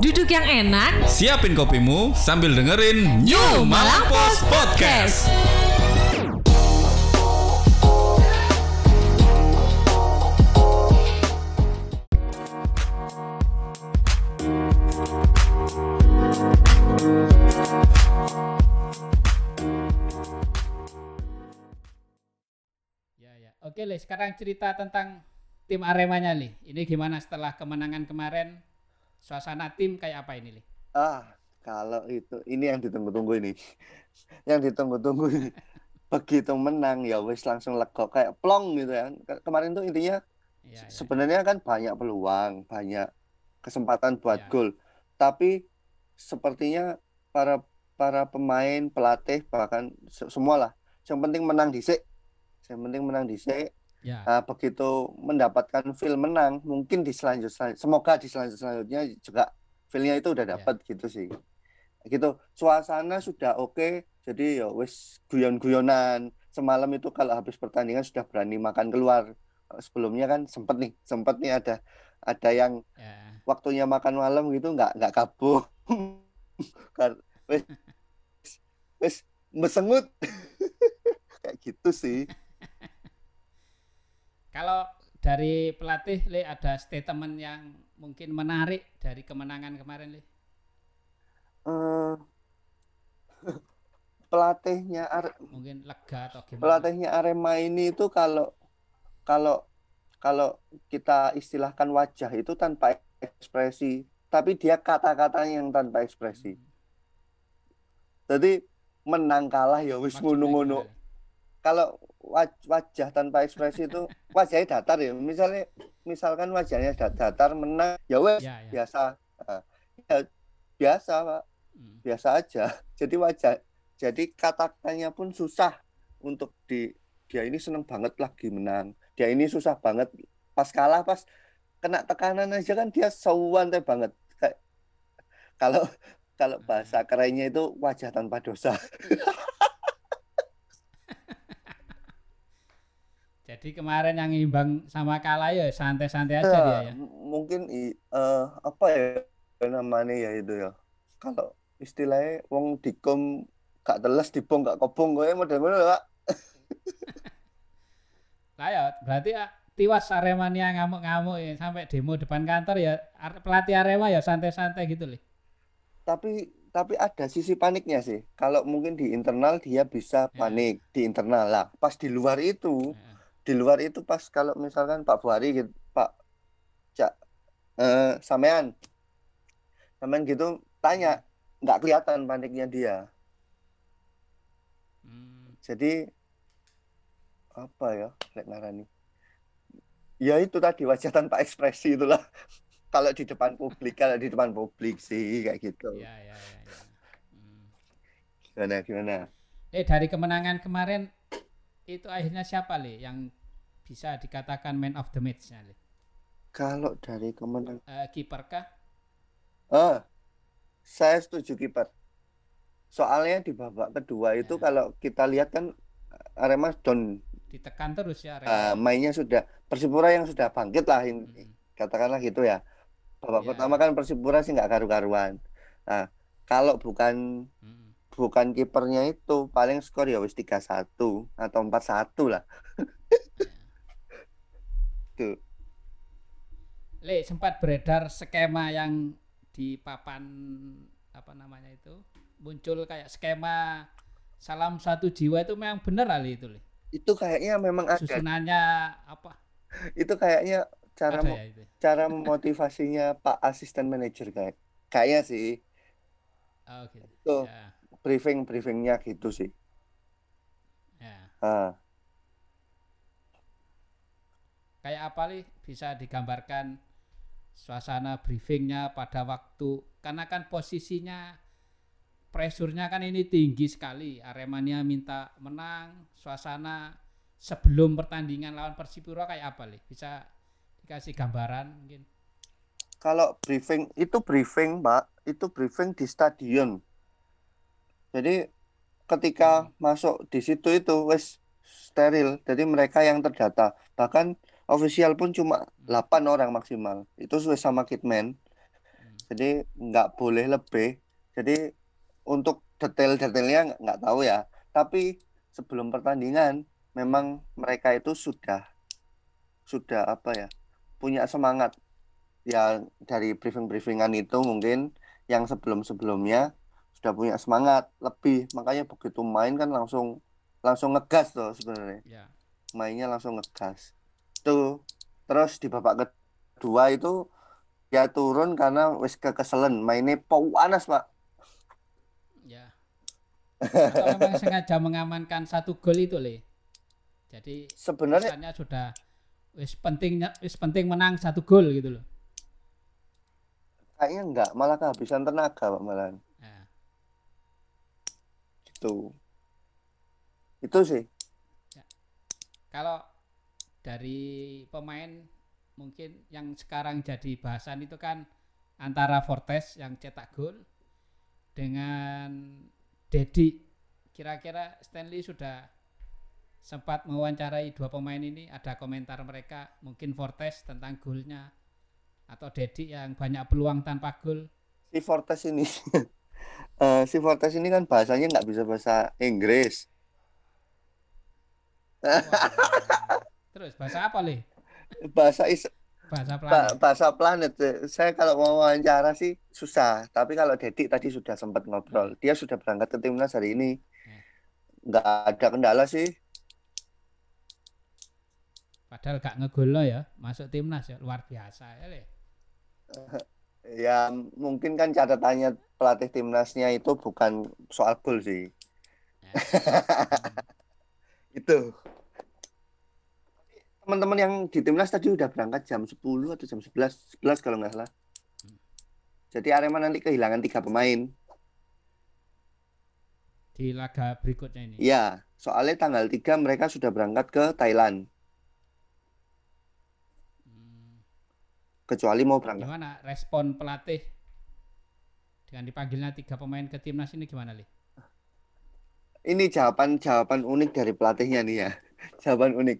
Duduk yang enak, Siapin kopimu sambil dengerin New Malang Post Podcast. Ya ya. Oke Le, sekarang cerita tentang tim Aremanya Le. Ini gimana setelah kemenangan kemarin? Suasana tim kayak apa ini Le? Ah, kalau itu ini yang ditunggu-tunggu ini. yang ditunggu-tunggu ini. Begitu menang ya wis langsung lega kayak plong gitu ya. Ke- Kemarin tuh intinya Ya, ya. sebenarnya kan banyak peluang, banyak kesempatan buat Ya. gol. Tapi sepertinya para para pemain, pelatih bahkan se- semua lah. Yang penting menang dhisik. Yang penting menang dhisik. Ya. Nah, begitu mendapatkan feel menang, mungkin di selanjutnya, semoga di selanjut selanjutnya juga feelnya itu udah Ya. dapat gitu sih. Gitu, suasana sudah oke, jadi ya wis guyon-guyonan. Semalam itu kalau habis pertandingan sudah berani makan keluar. Sebelumnya kan sempet nih, sempet nih ada ada yang ya. waktunya makan malam gitu nggak nggak kabur. Wis wis mesengut. Kayak gitu sih. Kalau dari pelatih Le ada statement yang mungkin menarik dari kemenangan kemarin Le? Eh, pelatihnya Are- Mungkin lega atau gimana? pelatihnya Arema ini itu kalau kalau kalau kita istilahkan wajah itu tanpa ekspresi, tapi dia kata-katanya yang tanpa ekspresi. Hmm. Jadi menang kalah ya wis ngono-ngono. Kalau wajah tanpa ekspresi itu wajahnya datar ya. Misalnya misalkan wajahnya da- datar menang ya wes Ya, ya. biasa. Ah, ya, biasa, Pak. Hmm. biasa aja. Jadi wajah, jadi kata-katanya pun susah untuk di dia ini seneng banget lagi menang. Dia ini susah banget pas kalah pas kena tekanan aja kan dia teh banget. Kayak kalau kalau bahasa kerennya itu wajah tanpa dosa. Jadi kemarin yang imbang sama kalah ya santai-santai aja Ya, dia ya. mungkin eh, apa ya namanya ya itu ya. Kalau istilahnya wong dikom gak teles dibong gak kobong kowe model-model Pak. Lah ya, berarti ah, tiwas Aremania ngamuk-ngamuk ya sampai demo depan kantor ya pelatih Arema ya santai-santai gitu Le. tapi tapi ada sisi paniknya sih. Kalau mungkin di internal dia bisa Ya. panik di internal lah. Pas di luar itu, Ya. Di luar itu pas kalau misalkan Pak Buhari gitu, Pak Cak eh sampean sampean gitu tanya nggak kelihatan paniknya dia. Hmm. Jadi apa ya, lek ngarani. Ya itu tadi wajah tanpa ekspresi itulah. Kalau di depan publik, kalau di depan publik sih kayak gitu. Ya, ya, ya, ya. Hmm. Gimana gimana? Eh dari kemenangan kemarin itu akhirnya siapa Le yang bisa dikatakan man of the match-nya Le? Kalau dari kemenangan Eh, kiper kah? Ah, saya setuju kiper. Soalnya di babak kedua itu Ya. kalau kita lihat kan Arema down Ditekan terus ya Arema. mainnya sudah Persipura yang sudah bangkit lah in- Hmm. katakanlah gitu ya. Babak Ya. pertama kan Persipura sih nggak karu-karuan. Nah, kalau bukan Hmm. Bukan kipernya itu paling skor ya wis 3-1 atau 4-1 lah. Tuh. Le sempat beredar skema yang di papan apa namanya itu muncul kayak skema salam satu jiwa itu memang benar Ali itu Le. Itu kayaknya memang ada. Susunannya apa? Itu kayaknya cara Ada ya itu. cara motivasinya Pak asisten manajer kayak kayaknya sih Oh, gitu. Tuh. Ya, briefing briefingnya gitu sih. ya. Ah, Kayak apa li bisa digambarkan suasana briefingnya pada waktu karena kan posisinya presurnya kan ini tinggi sekali Aremania minta menang suasana sebelum pertandingan lawan Persipura kayak apa li bisa dikasih gambaran mungkin kalau briefing itu briefing Pak, itu briefing di stadion. Jadi ketika Hmm. masuk di situ itu wes steril. Jadi mereka yang terdata. Bahkan official pun cuma 8 orang maksimal. Itu sesuai sama kitman. Hmm. Jadi nggak boleh lebih. Jadi untuk detail-detailnya nggak tahu ya. Tapi sebelum pertandingan memang mereka itu sudah sudah apa ya punya semangat ya dari briefing-briefingan itu mungkin yang sebelum-sebelumnya sudah punya semangat lebih makanya begitu main kan langsung langsung ngegas tuh sebenarnya Ya. mainnya langsung ngegas tuh terus di babak kedua itu ya turun karena wis kekeselen mainnya panas pak Ya. Atau memang sengaja mengamankan satu gol itu, Le. Jadi sebenarnya sudah wis pentingnya wis penting menang satu gol gitu loh. kayaknya enggak malah kehabisan tenaga pak malah Nah, gitu. Itu sih. Kalau dari pemain mungkin yang sekarang jadi bahasan itu kan antara Fortes yang cetak gol dengan Dedi. Kira-kira Stanley sudah sempat mewawancarai dua pemain ini, ada komentar mereka, mungkin Fortes tentang golnya atau Dedi yang banyak peluang tanpa gol. si Fortes ini eh, si Fortes ini kan bahasanya nggak bisa bahasa Inggris. Terus bahasa apa, Le? bahasa is Bahasa Ba- planet. bahasa planet saya kalau mau wawancara sih susah tapi kalau Dedik tadi sudah sempat ngobrol dia sudah berangkat ke timnas hari ini nggak ada kendala sih Padahal gak ngegolno ya, masuk timnas ya, luar biasa ya, Le. ya mungkin kan catatannya pelatih timnasnya itu bukan soal gol sih Ya. itu teman-teman yang di timnas tadi udah berangkat jam 10 atau jam 11 11 kalau nggak salah jadi Arema nanti kehilangan tiga pemain di laga berikutnya ini. Iya, soalnya tanggal 3 mereka sudah berangkat ke Thailand. Hmm, Kecuali mau berangkat. gimana respon pelatih dengan dipanggilnya tiga pemain ke timnas ini gimana, Li? Ini jawaban-jawaban unik dari pelatihnya nih ya. Jawaban unik.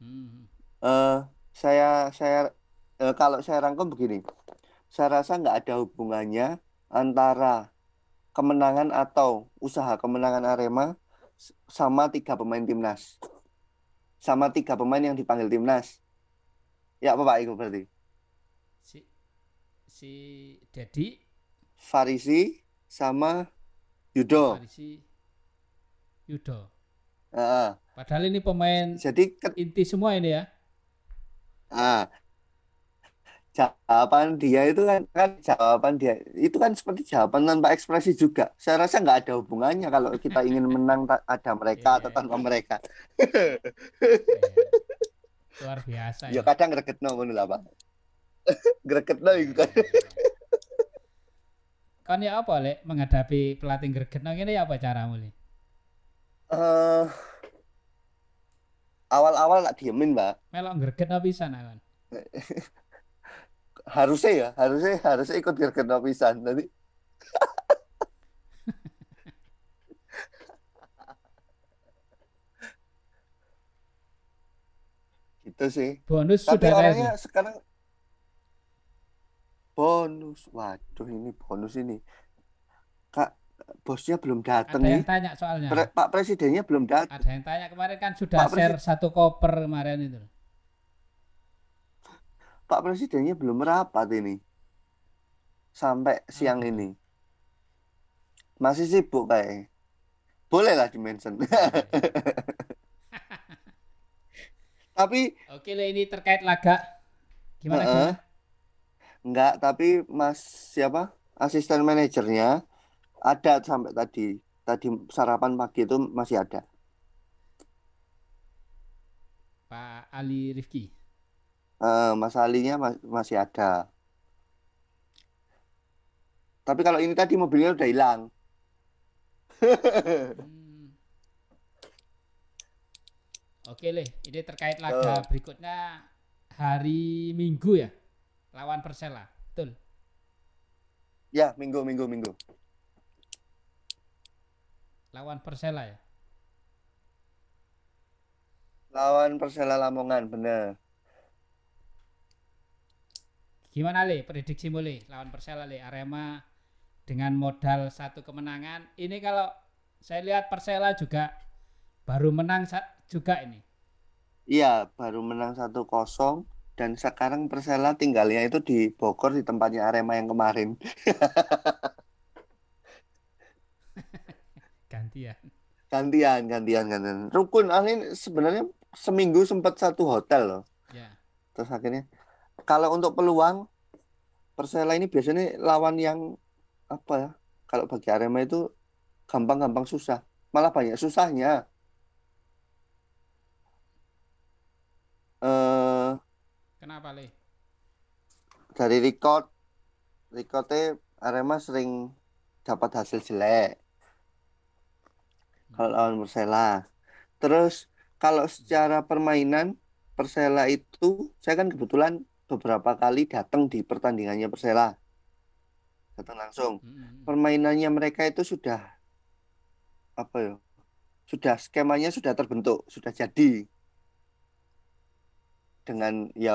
Hmm, Eh, saya saya eh, kalau saya rangkum begini. Saya rasa nggak ada hubungannya antara kemenangan atau usaha kemenangan Arema sama tiga pemain timnas. Sama tiga pemain yang dipanggil timnas. Ya apa Pak itu berarti? si si Dedi, Farisi sama Yudo. Farisi, Yudo. Heeh. Padahal ini pemain Jadi ke- inti semua ini ya. Ah, jawaban dia itu kan kan jawaban dia itu kan seperti jawaban tanpa ekspresi juga. Saya rasa nggak ada hubungannya kalau kita ingin menang ada mereka atau Iya. tanpa mereka. Eh, luar biasa Ya ya. kadang gregetno ngono lah, Pak. Gregetno iku kan. Kan ya apa, Le, menghadapi pelatih gregetno ini ya apa caramu, Le? Eh, awal-awal tak diemin, Mbak. Melok gregetno pisan kan. Harusnya ya, harusnya harusnya ikut gregetno pisan. Nanti gitu sih. Bonus Tapi sudah orangnya sekarang bonus. Waduh, ini bonus ini. Kak, bosnya belum datang Ada nih. yang tanya soalnya. Pre- Pak presidennya belum datang. Ada yang tanya kemarin kan sudah Pak share satu koper kemarin itu. Pak presidennya belum merapat ini. Sampai siang gitu. ini. Masih sibuk kayak. Boleh lah di-mention. Tapi Oke, Le, ini terkait laga. Gimana? Heeh. gimana? Enggak, tapi Mas siapa? Asisten manajernya ada sampai tadi. Tadi sarapan pagi itu masih ada. Pak Ali Rifki. Eh, Mas Alinya ma- masih ada. Tapi kalau ini tadi mobilnya udah hilang. Hmm. Oke, Le, ini terkait laga berikutnya hari Minggu ya. Lawan Persela. Betul. Ya, minggu, minggu, minggu. Lawan Persela ya. Lawan Persela Lamongan, bener. Gimana Le prediksi Le lawan Persela Le Arema dengan modal satu kemenangan. Ini kalau saya lihat Persela juga baru menang juga ini. Iya, baru menang 1-0 dan sekarang Persela tinggalnya itu di Bogor di tempatnya Arema yang kemarin. Gantian. Gantian, gantian, gantian. Rukun ini sebenarnya seminggu sempat satu hotel loh. Ya. Terus akhirnya kalau untuk peluang Persela ini biasanya lawan yang apa ya? Kalau bagi Arema itu gampang-gampang susah. Malah banyak susahnya. Eh Kenapa Le? dari record recordnya Arema sering dapat hasil jelek. Kalau lawan Persela. Terus kalau secara permainan Persela itu saya kan kebetulan beberapa kali datang di pertandingannya Persela. Datang langsung. Permainannya mereka itu sudah apa ya sudah skemanya sudah terbentuk sudah jadi dengan ya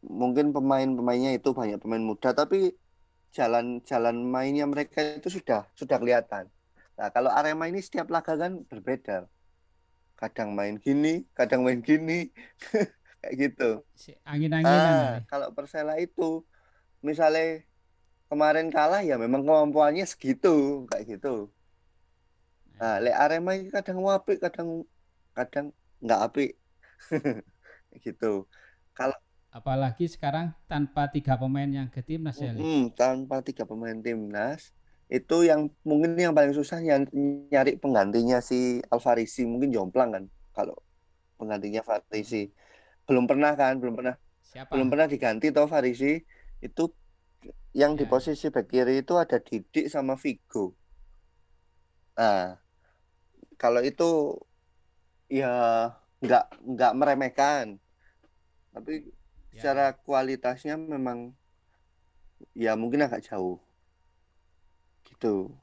mungkin pemain-pemainnya itu banyak pemain muda tapi jalan-jalan mainnya mereka itu sudah sudah kelihatan nah kalau Arema ini setiap laga kan berbeda kadang main gini kadang main gini kayak gitu Si angin-anginan Ah, Le. kalau Persela itu misalnya kemarin kalah ya memang kemampuannya segitu kayak gitu. Nah, lek Arema ini kadang apik, kadang kadang nggak apik. Gitu. Apalagi sekarang tanpa tiga pemain yang ke timnas ya Le. Mm, tanpa tiga pemain timnas itu yang mungkin yang paling susah ny- nyari penggantinya si Alvarisi mungkin jomplang kan kalau penggantinya Farisi belum pernah kan belum pernah Siapa? belum pernah diganti toh Farisi itu yang di Ya. posisi back kiri itu ada Didik sama Vigo. Nah, kalau itu ya nggak nggak meremehkan, tapi Ya. secara kualitasnya memang ya mungkin agak jauh. Gitu.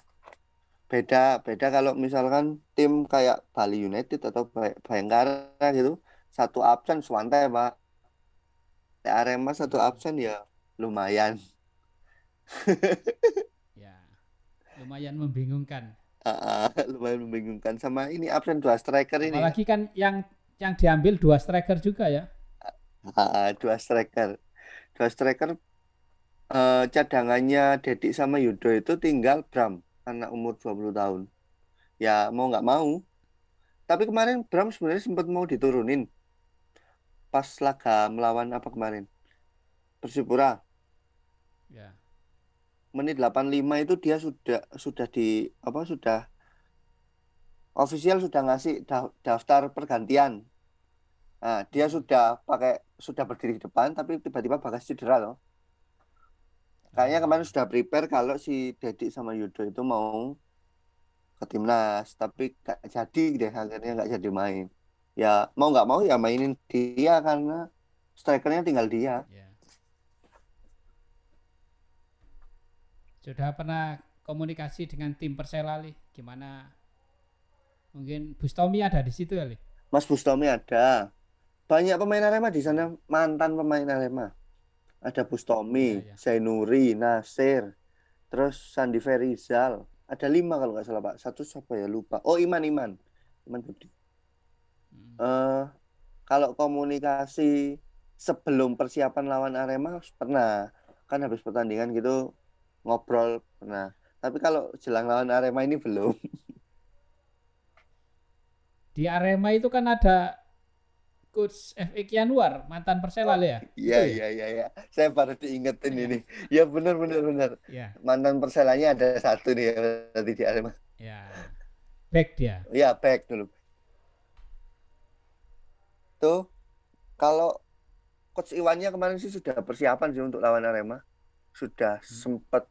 Beda beda kalau misalkan tim kayak Bali United atau Bay- Bayangkara gitu, satu absen Swante, Pak. Arema satu absen ya lumayan. Ya. Lumayan membingungkan. Ah, lumayan membingungkan sama ini absen dua striker ini. Apalagi kan yang yang diambil dua striker juga ya. Ah, dua striker. Dua striker eh, cadangannya Dedik sama Yudo itu tinggal Bram anak umur 20 tahun. Ya mau nggak mau. Tapi kemarin Bram sebenarnya sempat mau diturunin. Pas laga melawan apa kemarin? Persipura. Ya. menit 85 itu dia sudah sudah di apa sudah official sudah ngasih da- daftar pergantian. Nah, dia sudah pakai sudah berdiri di depan tapi tiba-tiba Bagas cedera loh. Kayaknya kemarin sudah prepare kalau si Dedik sama Yudo itu mau ke timnas, tapi gak jadi deh akhirnya nggak jadi main. Ya mau nggak mau ya mainin dia karena strikernya tinggal dia. Ya. Sudah pernah komunikasi dengan tim Persela Li? Gimana? Mungkin Bustomi ada di situ ya Li? Mas Bustomi ada. Banyak pemain Arema di sana mantan pemain Arema. Ada Bustomi, Iya, iya. Zainuri, Nasir, terus Sandi Ferizal. Ada lima kalau nggak salah Pak. Satu siapa ya lupa. Oh Iman Iman, Iman Budi. Hmm. Eh kalau komunikasi sebelum persiapan lawan Arema pernah. Kan habis pertandingan gitu ngobrol pernah. Tapi kalau jelang lawan Arema ini belum. Di Arema itu kan ada coach FX Yanuar, mantan Persela ya? Iya iya iya iya. Saya baru diingetin ini. Ya benar benar benar. Ya, mantan Perselanya ada satu nih nanti di Arema. ya. Back dia. Ya back dulu. Tuh kalau coach Iwannya kemarin sih sudah persiapan sih untuk lawan Arema. Sudah sempat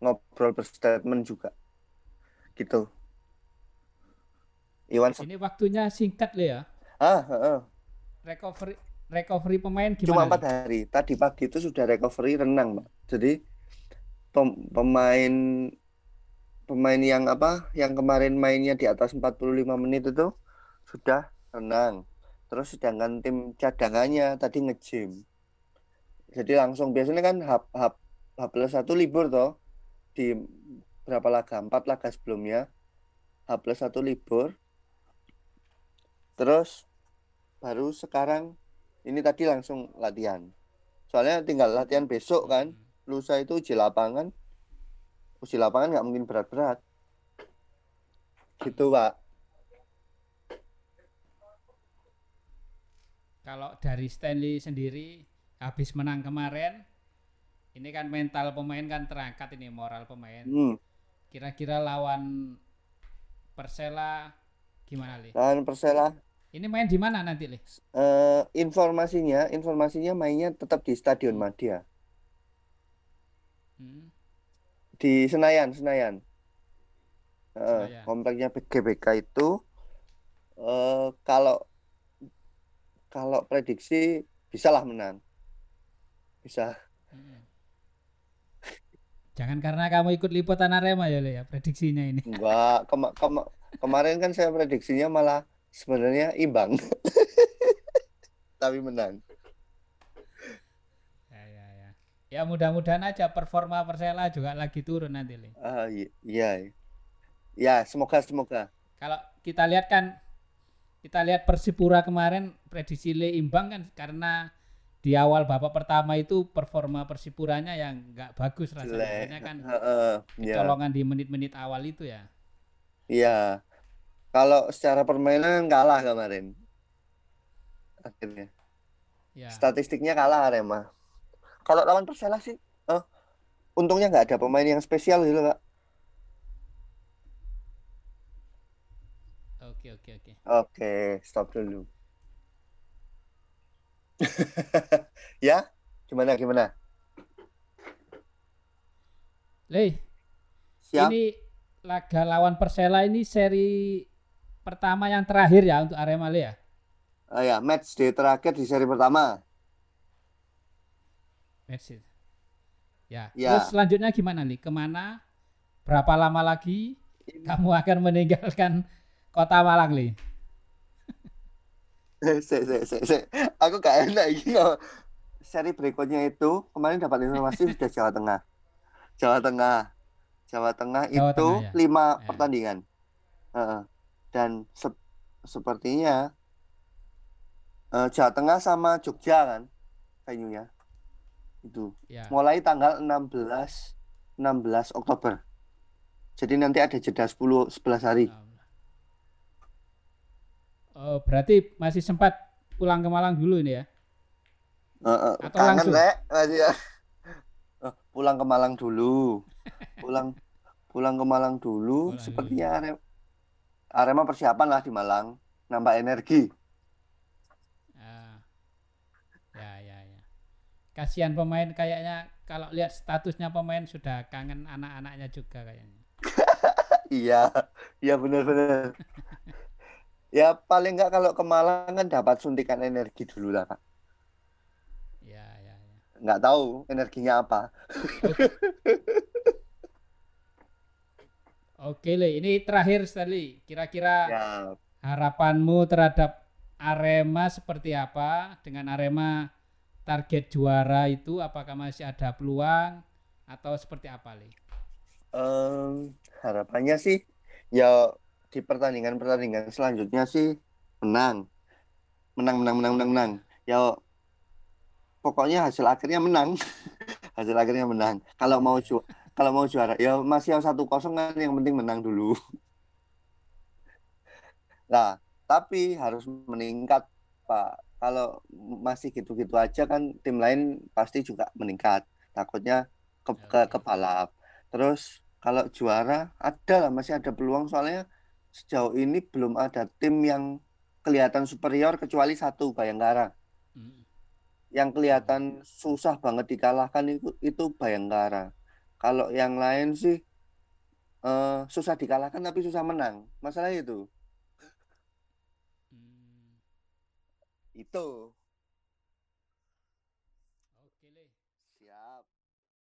ngobrol berstatement juga. Gitu. Iwan Ini waktunya singkat Li ya. ah, ah, ah. Recovery recovery pemain cuma gimana? empat Li? hari. Tadi pagi itu sudah recovery renang, Pak. Jadi pem- pemain pemain yang apa yang kemarin mainnya di atas 45 menit itu sudah renang. Terus sedangkan tim cadangannya tadi nge-gym. Jadi langsung biasanya kan H, H, H plus satu libur toh di berapa laga empat laga sebelumnya H plus satu libur terus baru sekarang ini tadi langsung latihan soalnya tinggal latihan besok kan Hmm. lusa itu uji lapangan uji lapangan nggak mungkin berat-berat gitu pak Kalau dari Stanley sendiri habis menang kemarin, ini kan mental pemain kan terangkat ini moral pemain. hmm. Kira-kira lawan Persela gimana li? dan Persela Ini main di mana nanti li? eh, informasinya informasinya mainnya tetap di Stadion Madia Hmm. di Senayan Senayan Senayan. kompleknya GBK itu eh, kalau kalau prediksi bisalah menang bisa Hmm. Jangan karena kamu ikut liputan Arema ya li ya prediksinya ini. enggak kema- kema- kemarin kan saya prediksinya malah sebenarnya imbang tapi menang Ya ya ya. Ya mudah-mudahan aja performa Persela juga lagi turun nanti li. ah i- iya ya semoga semoga Kalau kita lihat kan kita lihat Persipura kemarin prediksi Le imbang kan karena di awal babak pertama itu performa Persipuranya yang nggak bagus rasanya. kan Heeh, iya kecolongan di menit-menit awal itu ya. iya kalau secara permainan kalah kemarin akhirnya Ya. statistiknya kalah Arema. Kalau lawan Persela sih, eh, untungnya nggak ada pemain yang spesial gitu kak. Oke oke oke. Oke, stop dulu. ya, gimana gimana? Le, Siap. ini laga lawan Persela ini seri pertama yang terakhir ya untuk Arema Le ya. Ah, ya, match day terakhir di seri pertama. It. Ya. Ya. Terus selanjutnya gimana nih? Ke mana? Berapa lama lagi kamu akan meninggalkan kota Malang li? se, se, se, se. Aku gak enak ini seri berikutnya itu kemarin dapat informasi sudah Jawa Tengah. Jawa Tengah. Jawa Tengah Jawa itu Tengah, ya? lima Ya. pertandingan. Heeh. Dan sep- sepertinya eh, Jawa Tengah sama Jogja kan venunya. Itu. Ya. Mulai tanggal 16 16 Oktober. Jadi nanti ada jeda 10 11 hari. Oh, berarti masih sempat pulang ke Malang dulu ini ya? Heeh, Atau kangen langsung? Rek, masih ya. Eh, pulang ke Malang dulu. Pulang pulang ke Malang dulu. Pulang Sepertinya Arema, Arema persiapan lah di Malang, nambah energi. Ah. Ya, ya, ya. Kasihan pemain kayaknya kalau lihat statusnya pemain sudah kangen anak-anaknya juga kayaknya. Iya, iya benar-benar. ya paling nggak kalau ke Malang kan dapat suntikan energi dulu lah, Kak. Ya, ya, ya. Nggak tahu energinya apa. Oke, Le. Ini terakhir sekali. Kira-kira Ya, harapanmu terhadap Arema seperti apa? Dengan Arema target juara itu apakah masih ada peluang atau seperti apa, Le? em, harapannya sih ya di pertandingan-pertandingan selanjutnya sih menang. Menang, menang, menang, menang, menang. Ya pokoknya hasil akhirnya menang. hasil akhirnya menang. Kalau mau ju kalau mau juara ya masih yang satu kosong kan yang penting menang dulu. Nah, tapi harus meningkat, Pak. Kalau masih gitu-gitu aja kan tim lain pasti juga meningkat. Takutnya ke, ke, Oke. kebalap. Terus kalau juara ada lah masih ada peluang soalnya sejauh ini belum ada tim yang kelihatan superior kecuali satu Bayangkara. Mm. Yang kelihatan susah banget dikalahkan itu itu Bayangkara. Kalau yang lain sih eh, susah dikalahkan tapi susah menang. Masalah itu. Hmm. Itu.